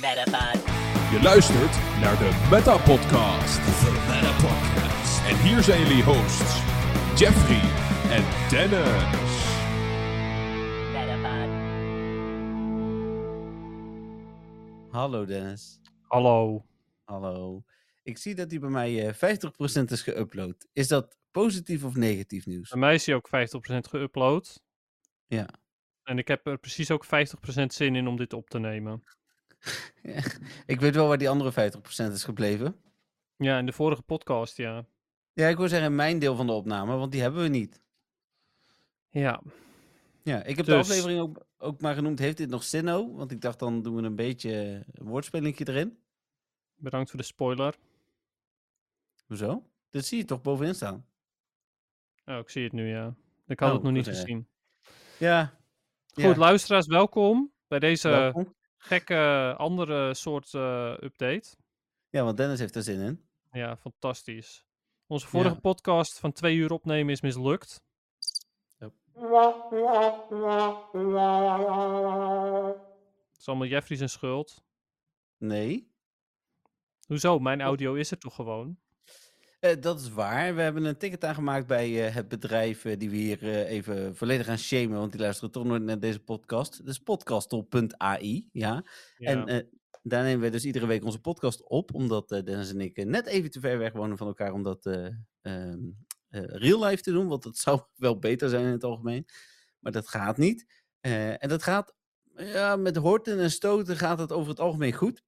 Metapod. Je luistert naar de Meta Podcast. De Meta Podcast. En hier zijn jullie hosts, Jeffrey en Dennis. Metapod. Hallo Dennis. Hallo. Hallo. Ik zie dat die bij mij eh 50% is geüpload. Is dat positief of negatief nieuws? Bij mij is hij ook 50% geüpload. Ja. En ik heb er precies ook 50% zin in om dit op te nemen. ik weet wel waar die andere 50% is gebleven. Ja, in de vorige podcast, ja. Ja, ik wil zeggen mijn deel van de opname, want die hebben we niet. Ja, Ja, ik heb de Dus- aflevering ook, ook maar genoemd, heeft dit nog zinno? Want ik dacht dan doen we een beetje een erin. bedankt voor de spoiler. Hoezo? Dit zie je toch bovenin staan? Oh, ik zie het nu, ja. Ik had Oh, het nog niet eh. gezien. Ja. Goed, luisteraars, welkom bij deze welkom. Gekke andere soort eh, update. Ja, want Dennis heeft er zin in. Ja, fantastisch. Onze vorige Ja. podcast van twee uur opnemen is mislukt. Het is allemaal Jeffrey zijn schuld. Nee. Hoezo? Mijn audio is er toch gewoon? Eh, dat is waar. We hebben een ticket aangemaakt bij eh, het bedrijf eh, die we hier even volledig gaan shamen, want die luisteren toch nooit naar deze podcast. Dat is podcastel.ai, ja. Ja. En daar nemen we dus iedere week onze podcast op, omdat Dennis en ik net even te ver weg wonen van elkaar om dat eh, ehm, eh, real life te doen, want dat zou wel beter zijn in het algemeen. Maar dat gaat niet. En dat gaat, ja, met horten en stoten gaat het over het algemeen goed.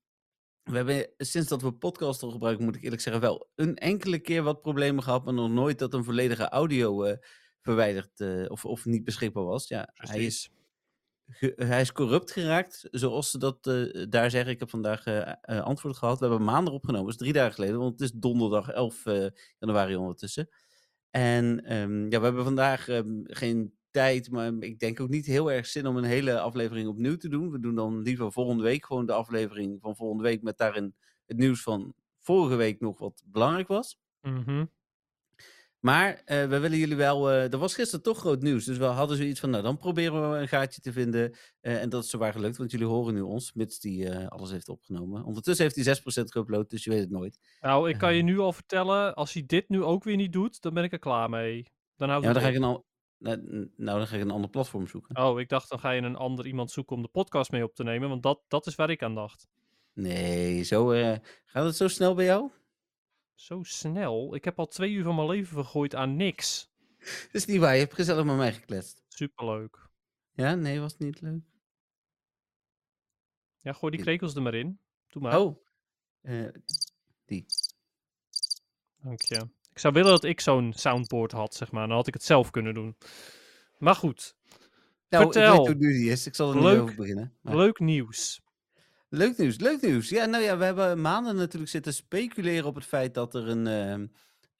We hebben sinds dat we Podcastel gebruiken, moet ik eerlijk zeggen, wel een enkele keer wat problemen gehad, maar nog nooit dat een volledige audio eh, verwijderd eh, of, of niet beschikbaar was. Ja, hij is, ge- hij is corrupt geraakt, zoals ze dat eh, daar zeggen. Ik heb vandaag eh, eh, antwoord gehad. We hebben maandag opgenomen, is drie dagen geleden, want het is donderdag 11 eh, januari ondertussen. En ehm, ja, we hebben vandaag ehm, geen tijd, maar ik denk ook niet heel erg zin om een hele aflevering opnieuw te doen. We doen dan liever volgende week gewoon de aflevering van volgende week met daarin het nieuws van vorige week nog wat belangrijk was. Mhm. Maar eh, we willen jullie wel. eh, er was gisteren toch groot nieuws. Dus we hadden zoiets van. Nou, dan proberen we een gaatje te vinden. eh, en dat is zowaar gelukt, want jullie horen nu ons, mits die alles heeft opgenomen. Ondertussen heeft hij 6% geüpload, dus je weet het nooit. Nou, ik kan je nu al vertellen, als hij dit nu ook weer niet doet, dan ben ik er klaar mee. Dan houdt Ja, dan ga ik een, al, nou, nou, dan ga ik een ander platform zoeken. Oh, ik dacht dan ga je een ander iemand zoeken om de podcast mee op te nemen, want dat, dat is waar ik aan dacht. Nee, zo, eh, gaat het zo snel bij jou? Zo snel? Ik heb al twee uur van mijn leven vergooid aan niks. Dat is niet waar, je hebt gezellig met mij gekletst. Superleuk. Ja, nee, was niet leuk? Ja, gooi die krekels er maar in. Doe maar. Oh, eh, die. Dank je. Ik zou willen dat ik zo'n soundboard had, zeg maar. Dan had ik het zelf kunnen doen. Maar goed, Nou, ik Vertel. weet hoe die is. Ik zal er niet Leuk. over beginnen. maar- leuk nieuws. Leuk nieuws, leuk nieuws. Ja, nou ja, we hebben maanden natuurlijk zitten speculeren op het feit dat er een, ehm,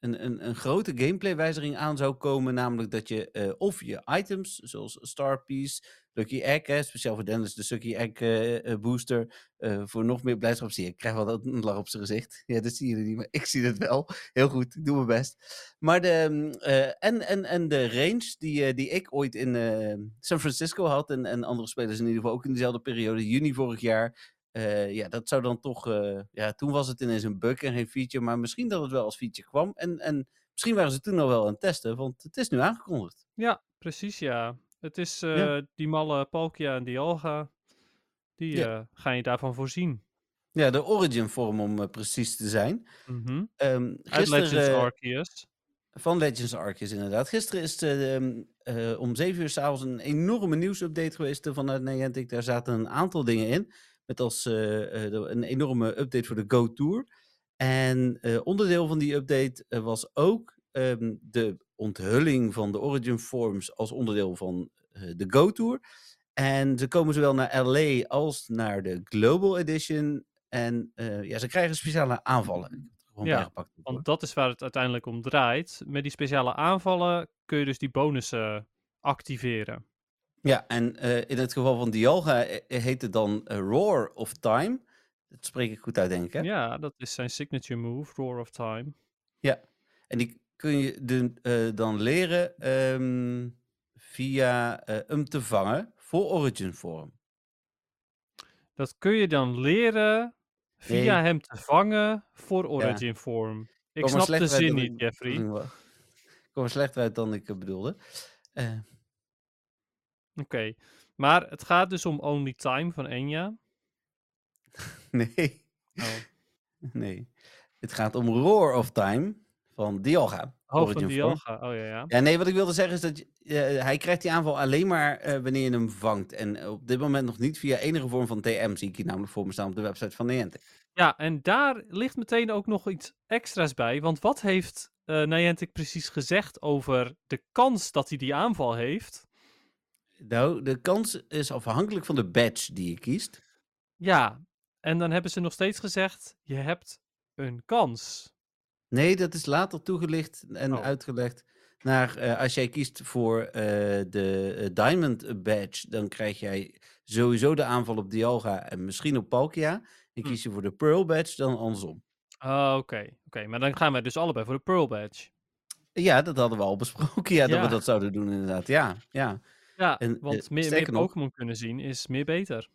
een, een, een grote gameplaywijziging aan zou komen. Namelijk dat je eh, of je items, zoals Star Piece, Lucky Egg, speciaal voor Dennis, de Lucky Egg eh, eh, booster, voor nog meer blijdschap zie. Ik krijg wel een lach op zijn gezicht. Ja, dat zien jullie niet, maar ik zie het wel. Heel goed, doe mijn best. Maar de, eh, en, en, en de range die, die ik ooit in San Francisco had, en, en andere spelers in ieder geval ook in dezelfde periode, juni vorig jaar, eh, ja, dat zou dan toch. eh, ja, toen was het ineens een bug en geen feature. Maar misschien dat het wel als feature kwam. En, en misschien waren ze toen al wel aan het testen. Want het is nu aangekondigd. Ja, precies ja. Het is eh, Ja. die malle Palkia en Dialga. Die Ja. ga je daarvan voorzien. Ja, de origin vorm om precies te zijn. Ehm Uit gisteren, Legends Arceus. Van Legends Arceus inderdaad. Gisteren is er ehm, eh, om 7 uur s'avonds een enorme nieuwsupdate geweest vanuit Niantic. Daar zaten een aantal dingen in. Met als eh, eh, een enorme update voor de Go Tour. En eh, onderdeel van die update was ook ehm, de onthulling van de Origin Forms als onderdeel van de Go Tour. En ze komen zowel naar LA als naar de Global Edition. En ja, ze krijgen speciale aanvallen. Gewoon Ja, hoor. Want dat is waar het uiteindelijk om draait. Met die speciale aanvallen kun je dus die bonussen activeren. Ja, en eh, in het geval van Dialga eh, heet het dan eh, Roar of Time. Dat spreek ik goed uit, denk ik. Ja, dat is zijn signature move, Roar of Time. En die kun je de, eh, dan leren ehm, via eh, hem te vangen voor Origin Form. Dat kun je dan leren via Nee. hem te vangen voor Origin Form. Ik snap de zin niet, Jeffrey. Ik kwam er slechter uit dan ik eh, bedoelde. Eh, Oké. Maar het gaat dus om Only Time van Enya. nee, Oh, nee. Het gaat om Roar of Time van Dialga. oh Origin van. Dialga. Oh ja, ja. Ja, nee, wat ik wilde zeggen is dat eh, hij krijgt die aanval alleen maar eh, wanneer je hem vangt. En op dit moment nog niet via enige vorm van TM, zie ik hier namelijk voor me staan op de website van Niantic. Ja, en daar ligt meteen ook nog iets extra's bij. Want wat heeft eh Niantic precies gezegd over de kans dat hij die aanval heeft? Nou, de kans is afhankelijk van de badge die je kiest. Ja, en dan hebben ze nog steeds gezegd: je hebt een kans. Nee, dat is later toegelicht en Oh. uitgelegd. Naar, eh, als jij kiest voor eh, de eh, Diamond Badge, dan krijg jij sowieso de aanval op Dialga en misschien op Palkia. En Hm. kies je voor de Pearl Badge, dan andersom. Ah, Oké, oké, maar dan gaan wij dus allebei voor de Pearl Badge. Ja, dat hadden we al besproken, ja, dat Ja. we dat zouden doen inderdaad. Ja, ja. Ja, En, eh, want meer, Pokémon kunnen zien is meer beter.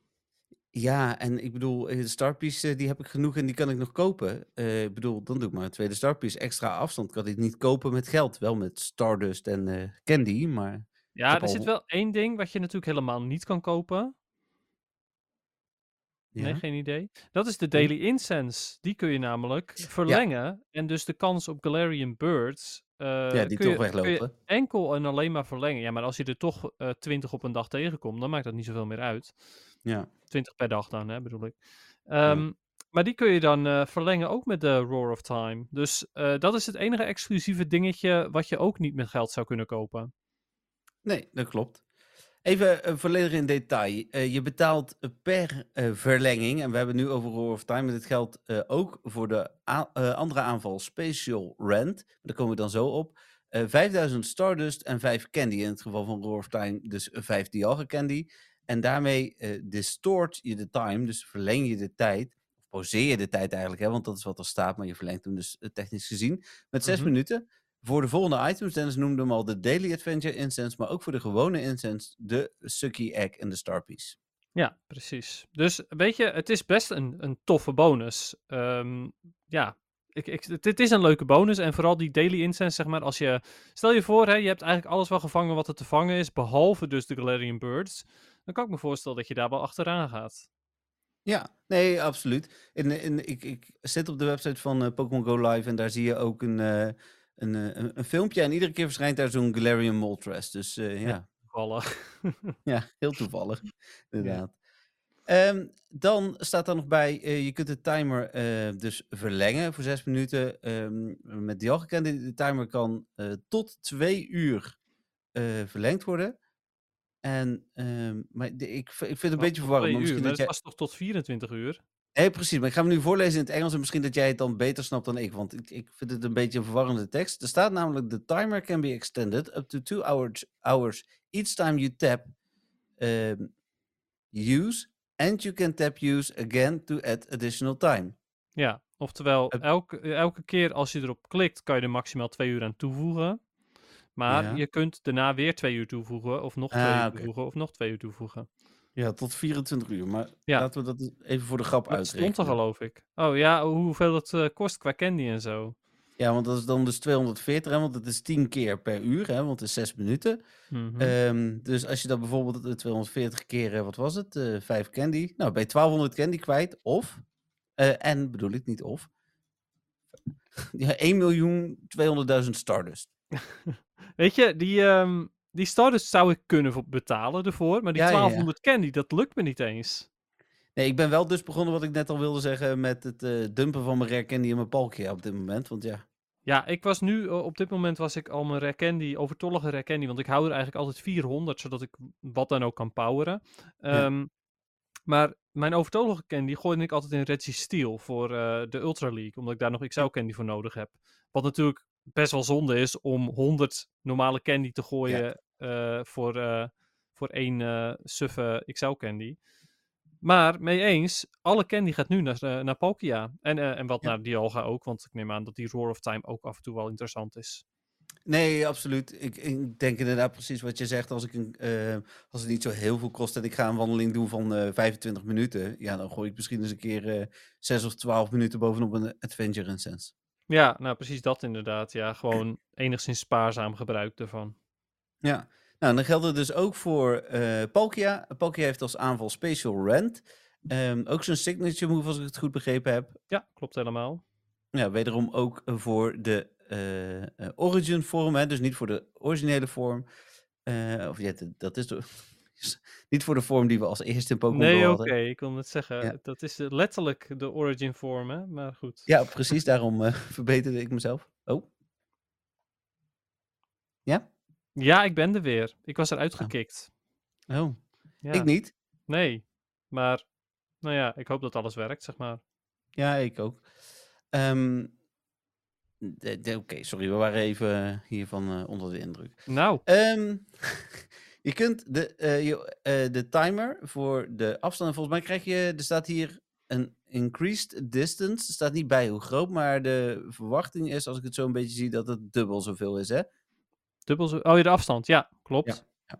Ja, en ik bedoel, eh, de Starpiece, eh, die heb ik genoeg en die kan ik nog kopen. Ik bedoel, dan doe ik maar een tweede Starpiece. Extra afstand kan ik niet kopen met geld. Wel met Stardust en Candy, maar... Ja, er zit wel één ding wat je natuurlijk helemaal niet kan kopen. Ja. Nee, geen idee. Dat is de Daily Incense. Die kun je namelijk verlengen. En dus de kans op Galarian Birds. Eh, ja, die toch je, weglopen. enkel en alleen maar verlengen. Ja, maar als je er toch eh 20 op een dag tegenkomt, dan maakt dat niet zoveel meer uit. Ja. 20 per dag dan, hè, bedoel ik. Ehm, Maar die kun je dan eh, verlengen ook met de Roar of Time. Dus dat is het enige exclusieve dingetje wat je ook niet met geld zou kunnen kopen. Nee, dat klopt. Even eh, volledig in detail. Eh, je betaalt eh, per verlenging, en we hebben nu over Roar of Time, en dit geldt ook voor de andere aanval Special Rent. Daar komen we dan zo op. Eh 5000 Stardust en 5 Candy. In het geval van Roar of Time dus 5 Dialga Candy. En daarmee distort je de time, dus verleng je de tijd. Of pauzeer je de tijd eigenlijk, hè, want dat is wat er staat, maar je verlengt hem dus technisch gezien met 6 Mhm. minuten. Voor de volgende items, Dennis noemde hem al de Daily Adventure Incense, maar ook voor de gewone incense, de Sucky Egg en de Starpiece. Ja, precies. Dus weet je, het is best een, een toffe bonus. Ehm, ja, ik, ik, het is een leuke bonus. En vooral die daily incense, zeg maar. Als je, stel je voor, hè, je hebt eigenlijk alles wel gevangen wat er te vangen is. Behalve dus de Galarian Birds. Dan kan ik me voorstellen dat je daar wel achteraan gaat. Ja, nee, absoluut. Ik, ik zit op de website van eh, Pokémon Go Live en daar zie je ook een, eh, een, eh, een, een filmpje. En iedere keer verschijnt daar zo'n Galarian Moltres. Dus eh, ja. Toevallig. Ja, heel toevallig, inderdaad. Ehm, dan staat er nog bij, eh, je kunt de timer dus verlengen voor zes minuten. Ehm, met Dialga de, de timer kan tot twee uur verlengd worden. En, ehm, maar de- ik, ik vind het een beetje verwarrend. Maar misschien maar dat jij... was toch tot 24 uur? Nee, precies. Maar ik ga hem nu voorlezen in het Engels en misschien dat jij het dan beter snapt dan ik. Want ik, ik vind het een beetje een verwarrende tekst. Er staat namelijk: The timer can be extended up to two hours, hours each time you tap ehm, use. And you can tap use again to add additional time. Ja, oftewel, elke, elke keer als je erop klikt, kan je er maximaal twee uur aan toevoegen. Maar Ja. je kunt daarna weer twee uur toevoegen, of nog twee Ah, uur oké. toevoegen, of nog twee uur toevoegen. Ja, tot 24 uur. Maar Ja. laten we dat even voor de grap Dat stond er geloof ik. Oh ja, hoeveel het eh, kost qua candy en zo. Ja, want dat is dan dus 240, hè, want het is 10 keer per uur, hè, want het is 6 minuten. Mhm. Ehm, dus als je dat bijvoorbeeld eh, 240 keer, eh, wat was het, eh 5 candy, nou ben je 1200 candy kwijt, of, eh, en bedoel ik niet of, ja, 1.200.000 Stardust. Weet je, die, ehm die Stardust zou ik kunnen betalen ervoor, maar die Ja, ja, ja. 1200 candy, dat lukt me niet eens. Nee, ik ben wel dus begonnen wat ik net al wilde zeggen met het eh, dumpen van mijn rare candy en mijn palkia op dit moment, want ja, Ja, ik was nu, op dit moment was ik al mijn rare candy, overtollige rare candy, want ik hou er eigenlijk altijd 400, zodat ik wat dan ook kan poweren. Ehm, Maar mijn overtollige candy gooide ik altijd in Reggie Steel voor eh, de Ultra League, omdat ik daar nog XL candy voor nodig heb. Wat natuurlijk best wel zonde is om 100 normale candy te gooien eh, voor, eh, voor één eh suffe XL candy. Maar mee eens, alle candy gaat nu naar, naar Palkia. En, en wat Ja. naar Dialga ook, want ik neem aan dat die Roar of Time ook af en toe wel interessant is. Nee, absoluut. Ik, ik denk inderdaad precies wat je zegt. Als, ik een, als het niet zo heel veel kost en ik ga een wandeling doen van eh 25 minuten, ja, dan gooi ik misschien eens een keer eh 6 of 12 minuten bovenop een Adventure in Sense. Ja, nou precies dat inderdaad. Ja, gewoon enigszins spaarzaam gebruik ervan. Ja, nou, dan geldt het dus ook voor eh Palkia. Palkia heeft als aanval Special Rend. Ehm, ook zo'n signature move, als ik het goed begrepen heb. Ja, klopt helemaal. Ja, wederom ook voor de eh, eh, Origin vorm, hè, dus niet voor de originele vorm. Eh, of ja, dat is de, niet voor de vorm die we als eerste in Pokémon Nee, Go oké, hadden. ik wil net zeggen, Ja. dat is eh, letterlijk de origin vorm, hè? Maar goed. Ja, precies, daarom eh, verbeterde ik mezelf. Oh. Ja? Ja, ik ben er weer. Ik was eruit gekikt. Oh, Ja. ik niet. Nee, maar nou ja, ik hoop dat alles werkt, zeg maar. Ja, ik ook. Ehm, de- de- Oké, sorry, we waren even hiervan eh, onder de indruk. Nou, Ehm, je kunt de, eh, je, eh, de timer voor de afstand. en Volgens mij krijg je. Er staat hier een increased distance. Er staat niet bij hoe groot, maar de verwachting is, als ik het zo een beetje zie, dat het dubbel zoveel is. Hè? dubbel zo... Oh, ja, de afstand. Ja, klopt. Ja, Ja,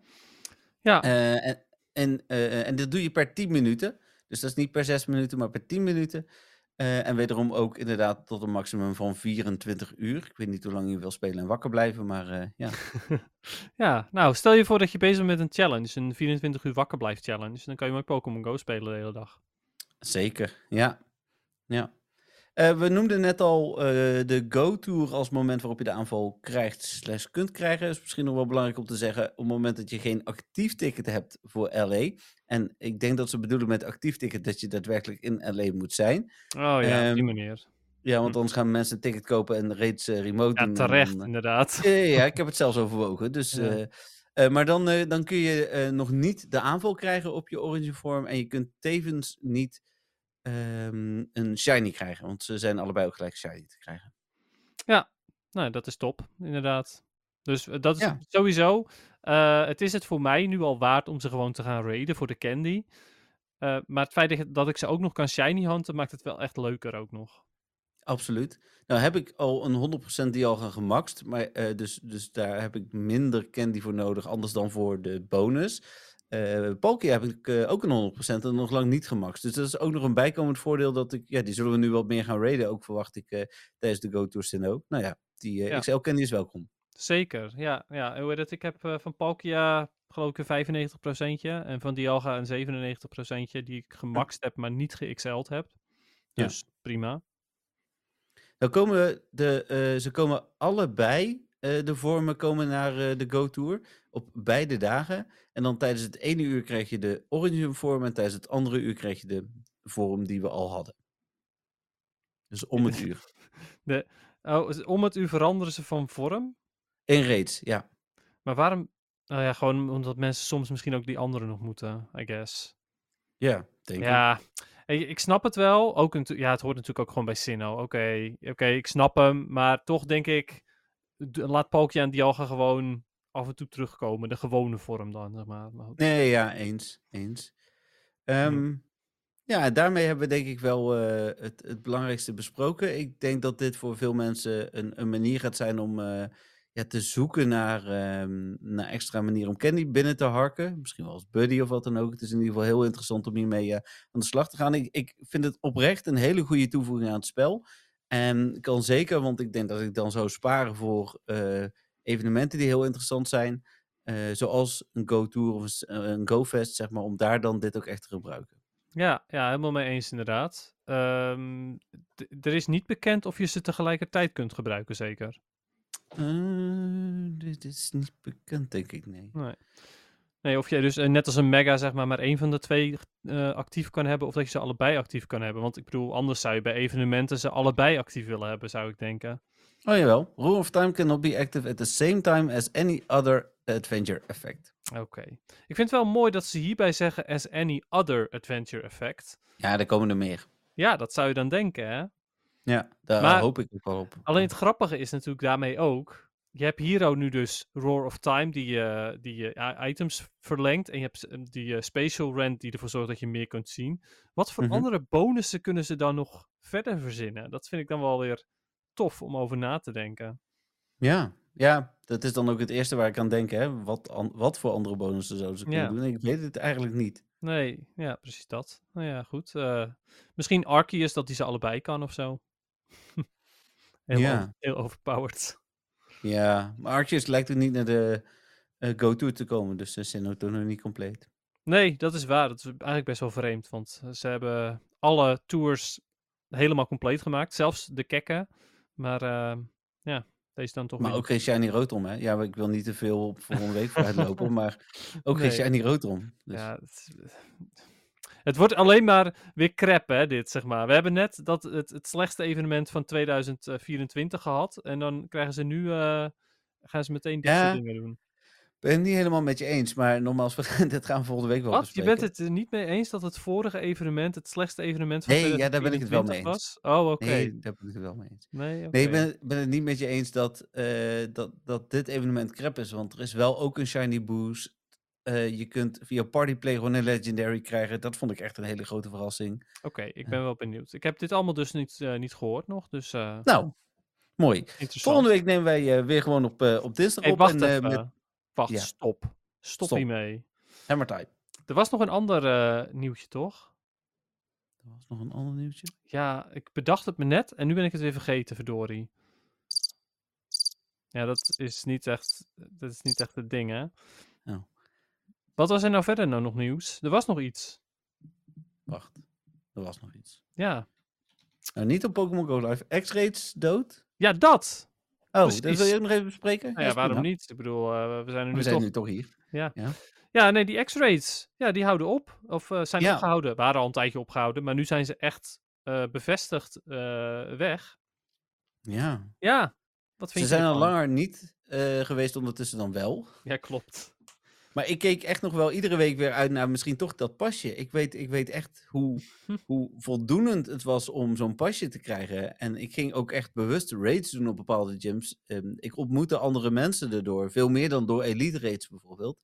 ja. Eh, en, en, en dat doe je per 10 minuten. Dus dat is niet per 6 minuten, maar per 10 minuten. Eh, en wederom ook inderdaad tot een maximum van 24 uur. Ik weet niet hoe lang je wil spelen en wakker blijven, maar eh, ja. ja, nou, stel je voor dat je bezig bent met een challenge, een 24 uur wakker blijft challenge. Dan kan je met Pokémon Go spelen de hele dag. Zeker, ja. ja. Eh, we noemden net al eh, de Go-Tour als moment waarop je de aanval krijgt slash kunt krijgen. is misschien nog wel belangrijk om te zeggen, op het moment dat je geen actief ticket hebt voor LA. En ik denk dat ze bedoelen met actief ticket dat je daadwerkelijk in LA moet zijn. Oh ja, op die Ehm, manier. Ja, want Hm. anders gaan mensen een ticket kopen en reeds eh, remote Ja, doen. terecht, inderdaad. ja, ik heb het zelfs overwogen. Dus, Ja. maar dan, dan kun je nog niet de aanval krijgen op je Origin vorm. En je kunt tevens niet ehm, een shiny krijgen. Want ze zijn allebei ook gelijk shiny te krijgen. Nou, dat is top, inderdaad. Dus eh, dat is Ja. sowieso. eh, het is het voor mij nu al waard om ze gewoon te gaan raiden voor de candy. Eh, maar het feit dat ik- ze ook nog kan shiny hunten, maakt het wel echt leuker ook nog. Absoluut. Nou heb ik al een 100% die al gaan gemaxt. Maar, dus, dus daar heb ik minder candy voor nodig. Anders dan voor de bonus. Palkia heb ik eh, ook een 100% en nog lang niet gemaxt. Dus dat is ook nog een bijkomend voordeel dat ik... Ja, die zullen we nu wat meer gaan raiden. Ook verwacht ik eh, tijdens de Go-Tour Sinnoh. Nou ja, die Ja. XL candy is welkom. Zeker, ja. ja. Hoe het? Ik heb van Palkia geloof ik een 95% en van Dialga een 97% die ik gemaxt heb, maar niet ge-XL'd heb. Ja. Dus prima. Nou komen de, ze komen allebei, de vormen komen naar eh, de Go-Tour op beide dagen. En dan tijdens het ene uur krijg je de Origin vorm en tijdens het andere uur krijg je de vorm die we al hadden. Dus om het uur. Oh, is- om het u veranderen ze van vorm. In reeds, ja. Maar waarom? Nou ja, gewoon omdat mensen soms misschien ook die andere nog moeten, I guess. Ja, denk ik. Ja, ik, ik snap het wel. Ook een, ja, het hoort natuurlijk ook gewoon bij Sinnoh. Oké, oké, ik snap hem. Maar toch denk ik, laat Palkia en Dialga gewoon af en toe terugkomen. De gewone vorm dan, zeg maar. Nee, ja, eens. eens. Ehm, ja, daarmee hebben we denk ik wel eh, het, het belangrijkste besproken. Ik denk dat dit voor veel mensen een, een manier gaat zijn om eh, ja, te zoeken naar, ehm, naar extra manieren om candy binnen te harken. Misschien wel als buddy of wat dan ook. Het is in ieder geval heel interessant om hiermee eh, aan de slag te gaan. Ik, ik vind het oprecht een hele goede toevoeging aan het spel. En kan zeker, want ik denk dat ik dan zou sparen voor eh, evenementen die heel interessant zijn. Eh, zoals een Go-Tour of een eh, een Go-Fest, zeg maar, om daar dan dit ook echt te gebruiken. Ja, ja, helemaal mee eens inderdaad. Ehm, er is niet bekend of je ze tegelijkertijd kunt gebruiken, zeker. Dit is niet bekend, denk ik, nee. Nee. Nee, of jij dus eh, net als een mega, zeg maar, maar één van de twee eh, actief kan hebben, of dat je ze allebei actief kan hebben. Want ik bedoel, anders zou je bij evenementen ze allebei actief willen hebben, zou ik denken. Oh jawel, Rule of Time cannot be active at the same time as any other adventure effect. Oké. Ik vind het wel mooi dat ze hierbij zeggen as any other adventure effect. Ja, daar komen er meer. Ja, dat zou je dan denken, hè? Ja, daar Maar- hoop ik ook wel op. Alleen het grappige is natuurlijk daarmee ook. Je hebt hier ook nu dus Roar of Time, die je die i- items verlengt. En je hebt s- die eh, Spatial Rent, die ervoor zorgt dat je meer kunt zien. Wat voor Mhm. andere bonussen kunnen ze dan nog verder verzinnen? Dat vind ik dan wel weer tof om over na te denken. Ja, Ja, dat is dan ook het eerste waar ik aan denk. Hè? Wat, wat voor andere bonussen zouden ze kunnen Ja. doen? Ik weet het eigenlijk niet. Nee, ja, precies dat. Nou ja, goed. eh, misschien Arceus dat hij ze allebei kan of zo. heel, Ja. heel overpowered. Ja, maar Arceus lijkt ook niet naar de eh, Go-Tour te komen. Dus de Sinnoh toch nog niet compleet. Nee, dat is waar. Dat is eigenlijk best wel vreemd. Want eh, ze hebben alle tours helemaal compleet gemaakt. Zelfs de kekken. Maar eh, ja, deze dan toch Maar weer ook geen Shiny Rotom, hè? Ja, ik wil niet te veel op volgende week vooruitlopen. maar ook Nee. geen Shiny Rotom. Dus. Ja, het, het wordt alleen maar weer crap, hè, dit, zeg maar. We hebben net dat, het, het slechtste evenement van 2024 gehad. En dan krijgen ze nu, eh, gaan ze meteen dit Ja, soort dingen doen. Ik ben het niet helemaal met je eens, maar nogmaals, we- dit gaan we volgende week wel Wat? Je bent het er niet mee eens dat het vorige evenement het slechtste evenement van Nee, ja, daar ben ik het wel 2024 mee eens. was? Oh, oké. Nee, daar ben ik het wel mee eens. Nee. Nee, ik ben, ben het niet met je eens dat, eh, dat, dat dit evenement crap is. Want er is wel ook een shiny boost. Eh, je kunt via Partyplay gewoon een legendary krijgen. Dat vond ik echt een hele grote verrassing. Oké, ik ben wel benieuwd. Ik heb dit allemaal dus niet, eh, niet gehoord nog, dus eh, Nou, mooi. Volgende week nemen wij eh, weer gewoon op, eh, op dinsdag Hey, op. wacht en, eh, even. met Wacht, ja. stop. Stop, Stop. hiermee. Hammer Time. Er was nog een ander eh, nieuwtje, toch? Er was nog een ander nieuwtje. Ja, ik bedacht het me net en nu ben ik het weer vergeten, verdorie. Ja, dat is niet echt, dat is niet echt het ding, hè? Oh. Wat was er nou verder nou nog nieuws? Er was nog iets. Wacht, er was nog iets. Ja, Nou, niet op Pokémon Go Live. X-Rates dood? ja dat! Oh, Precies. dat wil je ook nog even bespreken? Nou ja, waarom prima. niet? Ik bedoel, eh, we zijn er nu We zijn toch... nu toch hier. Ja, nee, die X-rays, ja, die houden op. Of eh, zijn Ja. opgehouden. Waren al een tijdje opgehouden, maar nu zijn ze echt eh, bevestigd weg. Ja. Ja, wat vind Ze je zijn al langer niet geweest, ondertussen dan wel. Ja, klopt. Maar ik keek echt nog wel iedere week weer uit naar misschien toch dat pasje. Ik weet, ik weet echt hoe, hoe voldoenend het was om zo'n pasje te krijgen. En ik ging ook echt bewust raids doen op bepaalde gyms. Ehm, ik ontmoette andere mensen erdoor. Veel meer dan door elite raids bijvoorbeeld.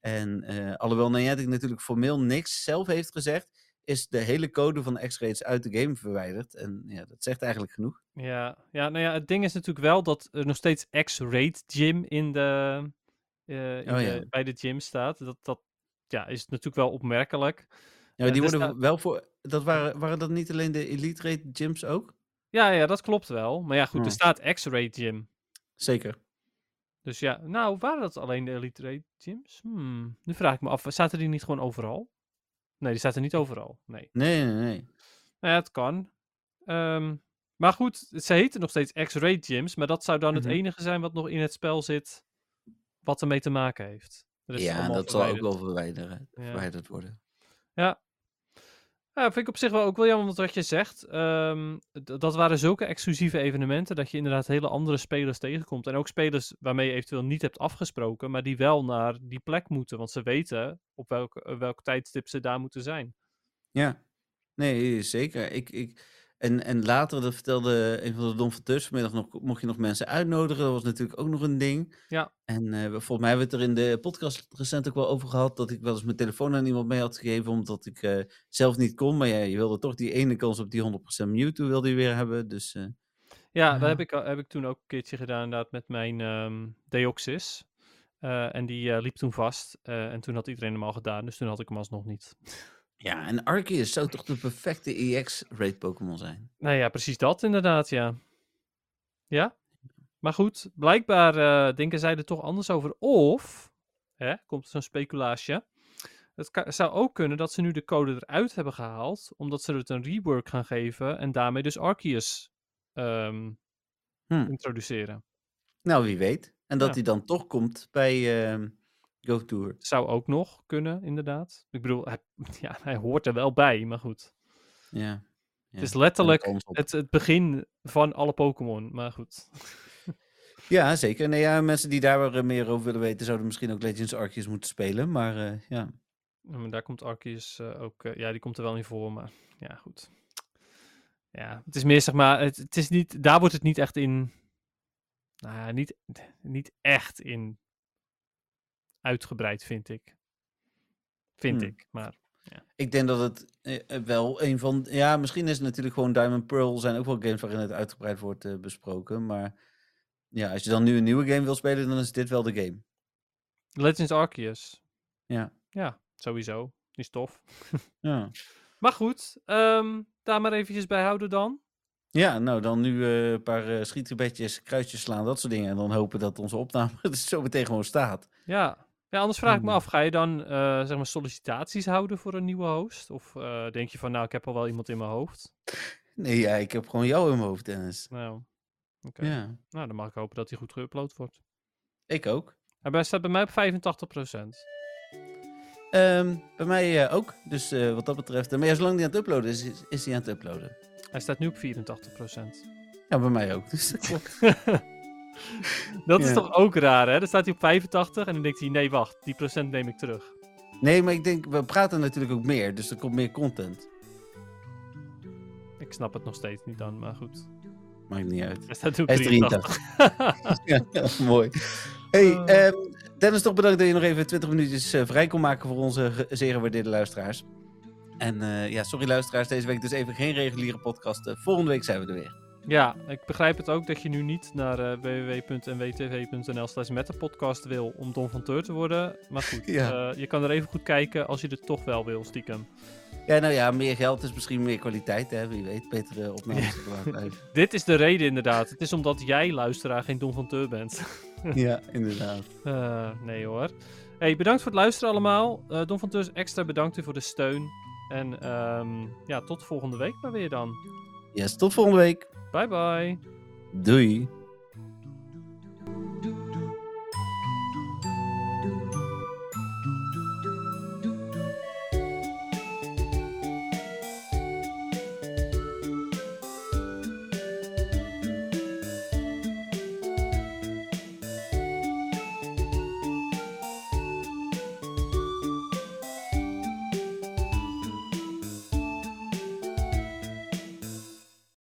En eh, alhoewel Niantic natuurlijk formeel niks zelf heeft gezegd, is de hele code van X-Raids uit de game verwijderd. En ja, dat zegt eigenlijk genoeg. Ja, ja, nou ja, het ding is natuurlijk wel dat er nog steeds X-Rate Gym in de, eh, Oh de- ja. bij de gym staat. Dat, dat ja, is natuurlijk wel opmerkelijk. Ja, Ja, die dus worden wel voor. Dat waren, waren dat niet alleen de elite raid gyms ook? Ja, ja, dat klopt wel. Maar ja, goed, er Hmm. staat X-Rate Gym. Zeker. Dus ja, nou, waren dat alleen de Elite Rate Gyms? Hmm, nu vraag ik me af, zaten die niet gewoon overal? Nee, die zaten niet overal. Nee. Nee, nee, nee. Nou ja, het kan. Ehm, maar goed, ze heten nog steeds X-Rate Gyms, maar dat zou dan Mhm. het enige zijn wat nog in het spel zit, wat ermee te maken heeft. Is Ja, dat zal ook wel verwijderen, Ja. verwijderd worden. Ja. Ja, vind ik op zich wel ook wel jammer want wat je zegt. ehm, dat waren zulke exclusieve evenementen dat je inderdaad hele andere spelers tegenkomt. En ook spelers waarmee je eventueel niet hebt afgesproken, maar die wel naar die plek moeten. Want ze weten op welk, welk tijdstip ze daar moeten zijn. Ja, nee, zeker. Ik, ik, en, en later, dat vertelde een van de donfateurs vanmiddag nog, mocht je nog mensen uitnodigen. Dat was natuurlijk ook nog een ding. Ja. En eh, volgens mij hebben we het er in de podcast recent ook wel over gehad, dat ik wel eens mijn telefoon aan iemand mee had gegeven, omdat ik eh, zelf niet kon. Maar ja, je wilde toch die ene kans op die 100% Mewtwo wilde je weer hebben. Dus eh, Ja, dat heb ik, heb ik toen ook een keertje gedaan inderdaad met mijn ehm Deoxys. En die liep toen vast. en toen had iedereen hem al gedaan, dus toen had ik hem alsnog niet. Ja, en Arceus zou toch de perfecte EX-raid Pokémon zijn? Nou ja, precies dat inderdaad, ja. Ja? Maar goed, blijkbaar eh, denken zij er toch anders over. Of, hè, komt zo'n speculatie. Het zou ook kunnen dat ze nu de code eruit hebben gehaald, omdat ze het een rework gaan geven en daarmee dus Arceus ehm, Hm. introduceren. Nou, wie weet. En dat Ja. hij dan toch komt bij ehm Go Tour. Zou ook nog kunnen, inderdaad. Ik bedoel, hij, ja, hij hoort er wel bij, maar goed. Ja. Het is letterlijk het, het begin van alle Pokémon, maar goed. Ja, zeker. Nee, ja, mensen die daar weer meer over willen weten, zouden misschien ook Legends Arceus moeten spelen. Maar eh, ja, Ja, maar daar komt Arceus eh, ook... eh, ja, die komt er wel in voor, maar ja, goed. Ja, het is meer zeg maar... Het, het is niet... Daar wordt het niet echt in... Nou ja, niet, niet echt in uitgebreid, vind ik. Vind Hmm. ik, maar... ik denk dat het eh, eh, wel een van... Ja, misschien is het natuurlijk gewoon Diamond Pearl zijn ook wel games waarin het uitgebreid wordt eh, besproken. Maar Ja, als je dan nu een nieuwe game wil spelen, dan is dit wel de game. Legends Arceus. Ja. Ja, sowieso. Die is tof. Ja, Maar goed, ehm, daar maar eventjes bij houden dan. ja nou dan nu een paar uh, schietgebedjes, kruisjes slaan, dat soort dingen. En dan hopen dat onze opname er zo meteen gewoon staat. Ja. Ja, anders vraag ik me Hmm. af, ga je dan eh, zeg maar sollicitaties houden voor een nieuwe host? Of eh, denk je van, nou, ik heb al wel iemand in mijn hoofd? Nee, ja, ik heb gewoon jou in mijn hoofd, Dennis. Nou, oké. Ja, Nou, dan mag ik hopen dat hij goed geüpload wordt. ik ook. Hij staat bij mij op 85%. Ehm, bij mij eh, ook. Dus wat dat betreft. Maar ja, zolang die aan het uploaden is, is, is hij aan het uploaden. Hij staat nu op 84%. Ja, bij mij ook. Dus dat klopt. dat is toch ook raar, hè? Dan staat hij op 85 en dan denkt hij, nee, wacht, die procent neem ik terug. Nee, maar ik denk, we praten natuurlijk ook meer. Dus er komt meer content. Ik snap het nog steeds niet dan, maar goed. Maakt niet uit. Hij staat op is 83. ja, mooi. Hey, Eh. ehm, Dennis, toch bedankt dat je nog even 20 minuutjes eh, vrij kon maken voor onze zeer gewaardeerde luisteraars. En eh, ja, sorry luisteraars, deze week dus even geen reguliere podcast. Eh, volgende week zijn we er weer. Ja, ik begrijp het ook dat je nu niet naar eh, www.nwtv.nl slash metapodcast wil om Don van Teur te worden. Maar goed, Ja. eh, je kan er even goed kijken als je het toch wel wil, stiekem. Ja, nou ja, meer geld is misschien meer kwaliteit, hè? Wie weet, betere opnames blijven. Dit is de reden inderdaad. Het is omdat jij, luisteraar, geen Don van Teur bent. ja, inderdaad. Eh, nee hoor. Hey, bedankt voor het luisteren allemaal. Don van Teurs extra bedankt u voor de steun. En ehm, ja, tot volgende week maar weer dan. Yes, tot volgende week. Bye bye. Doei.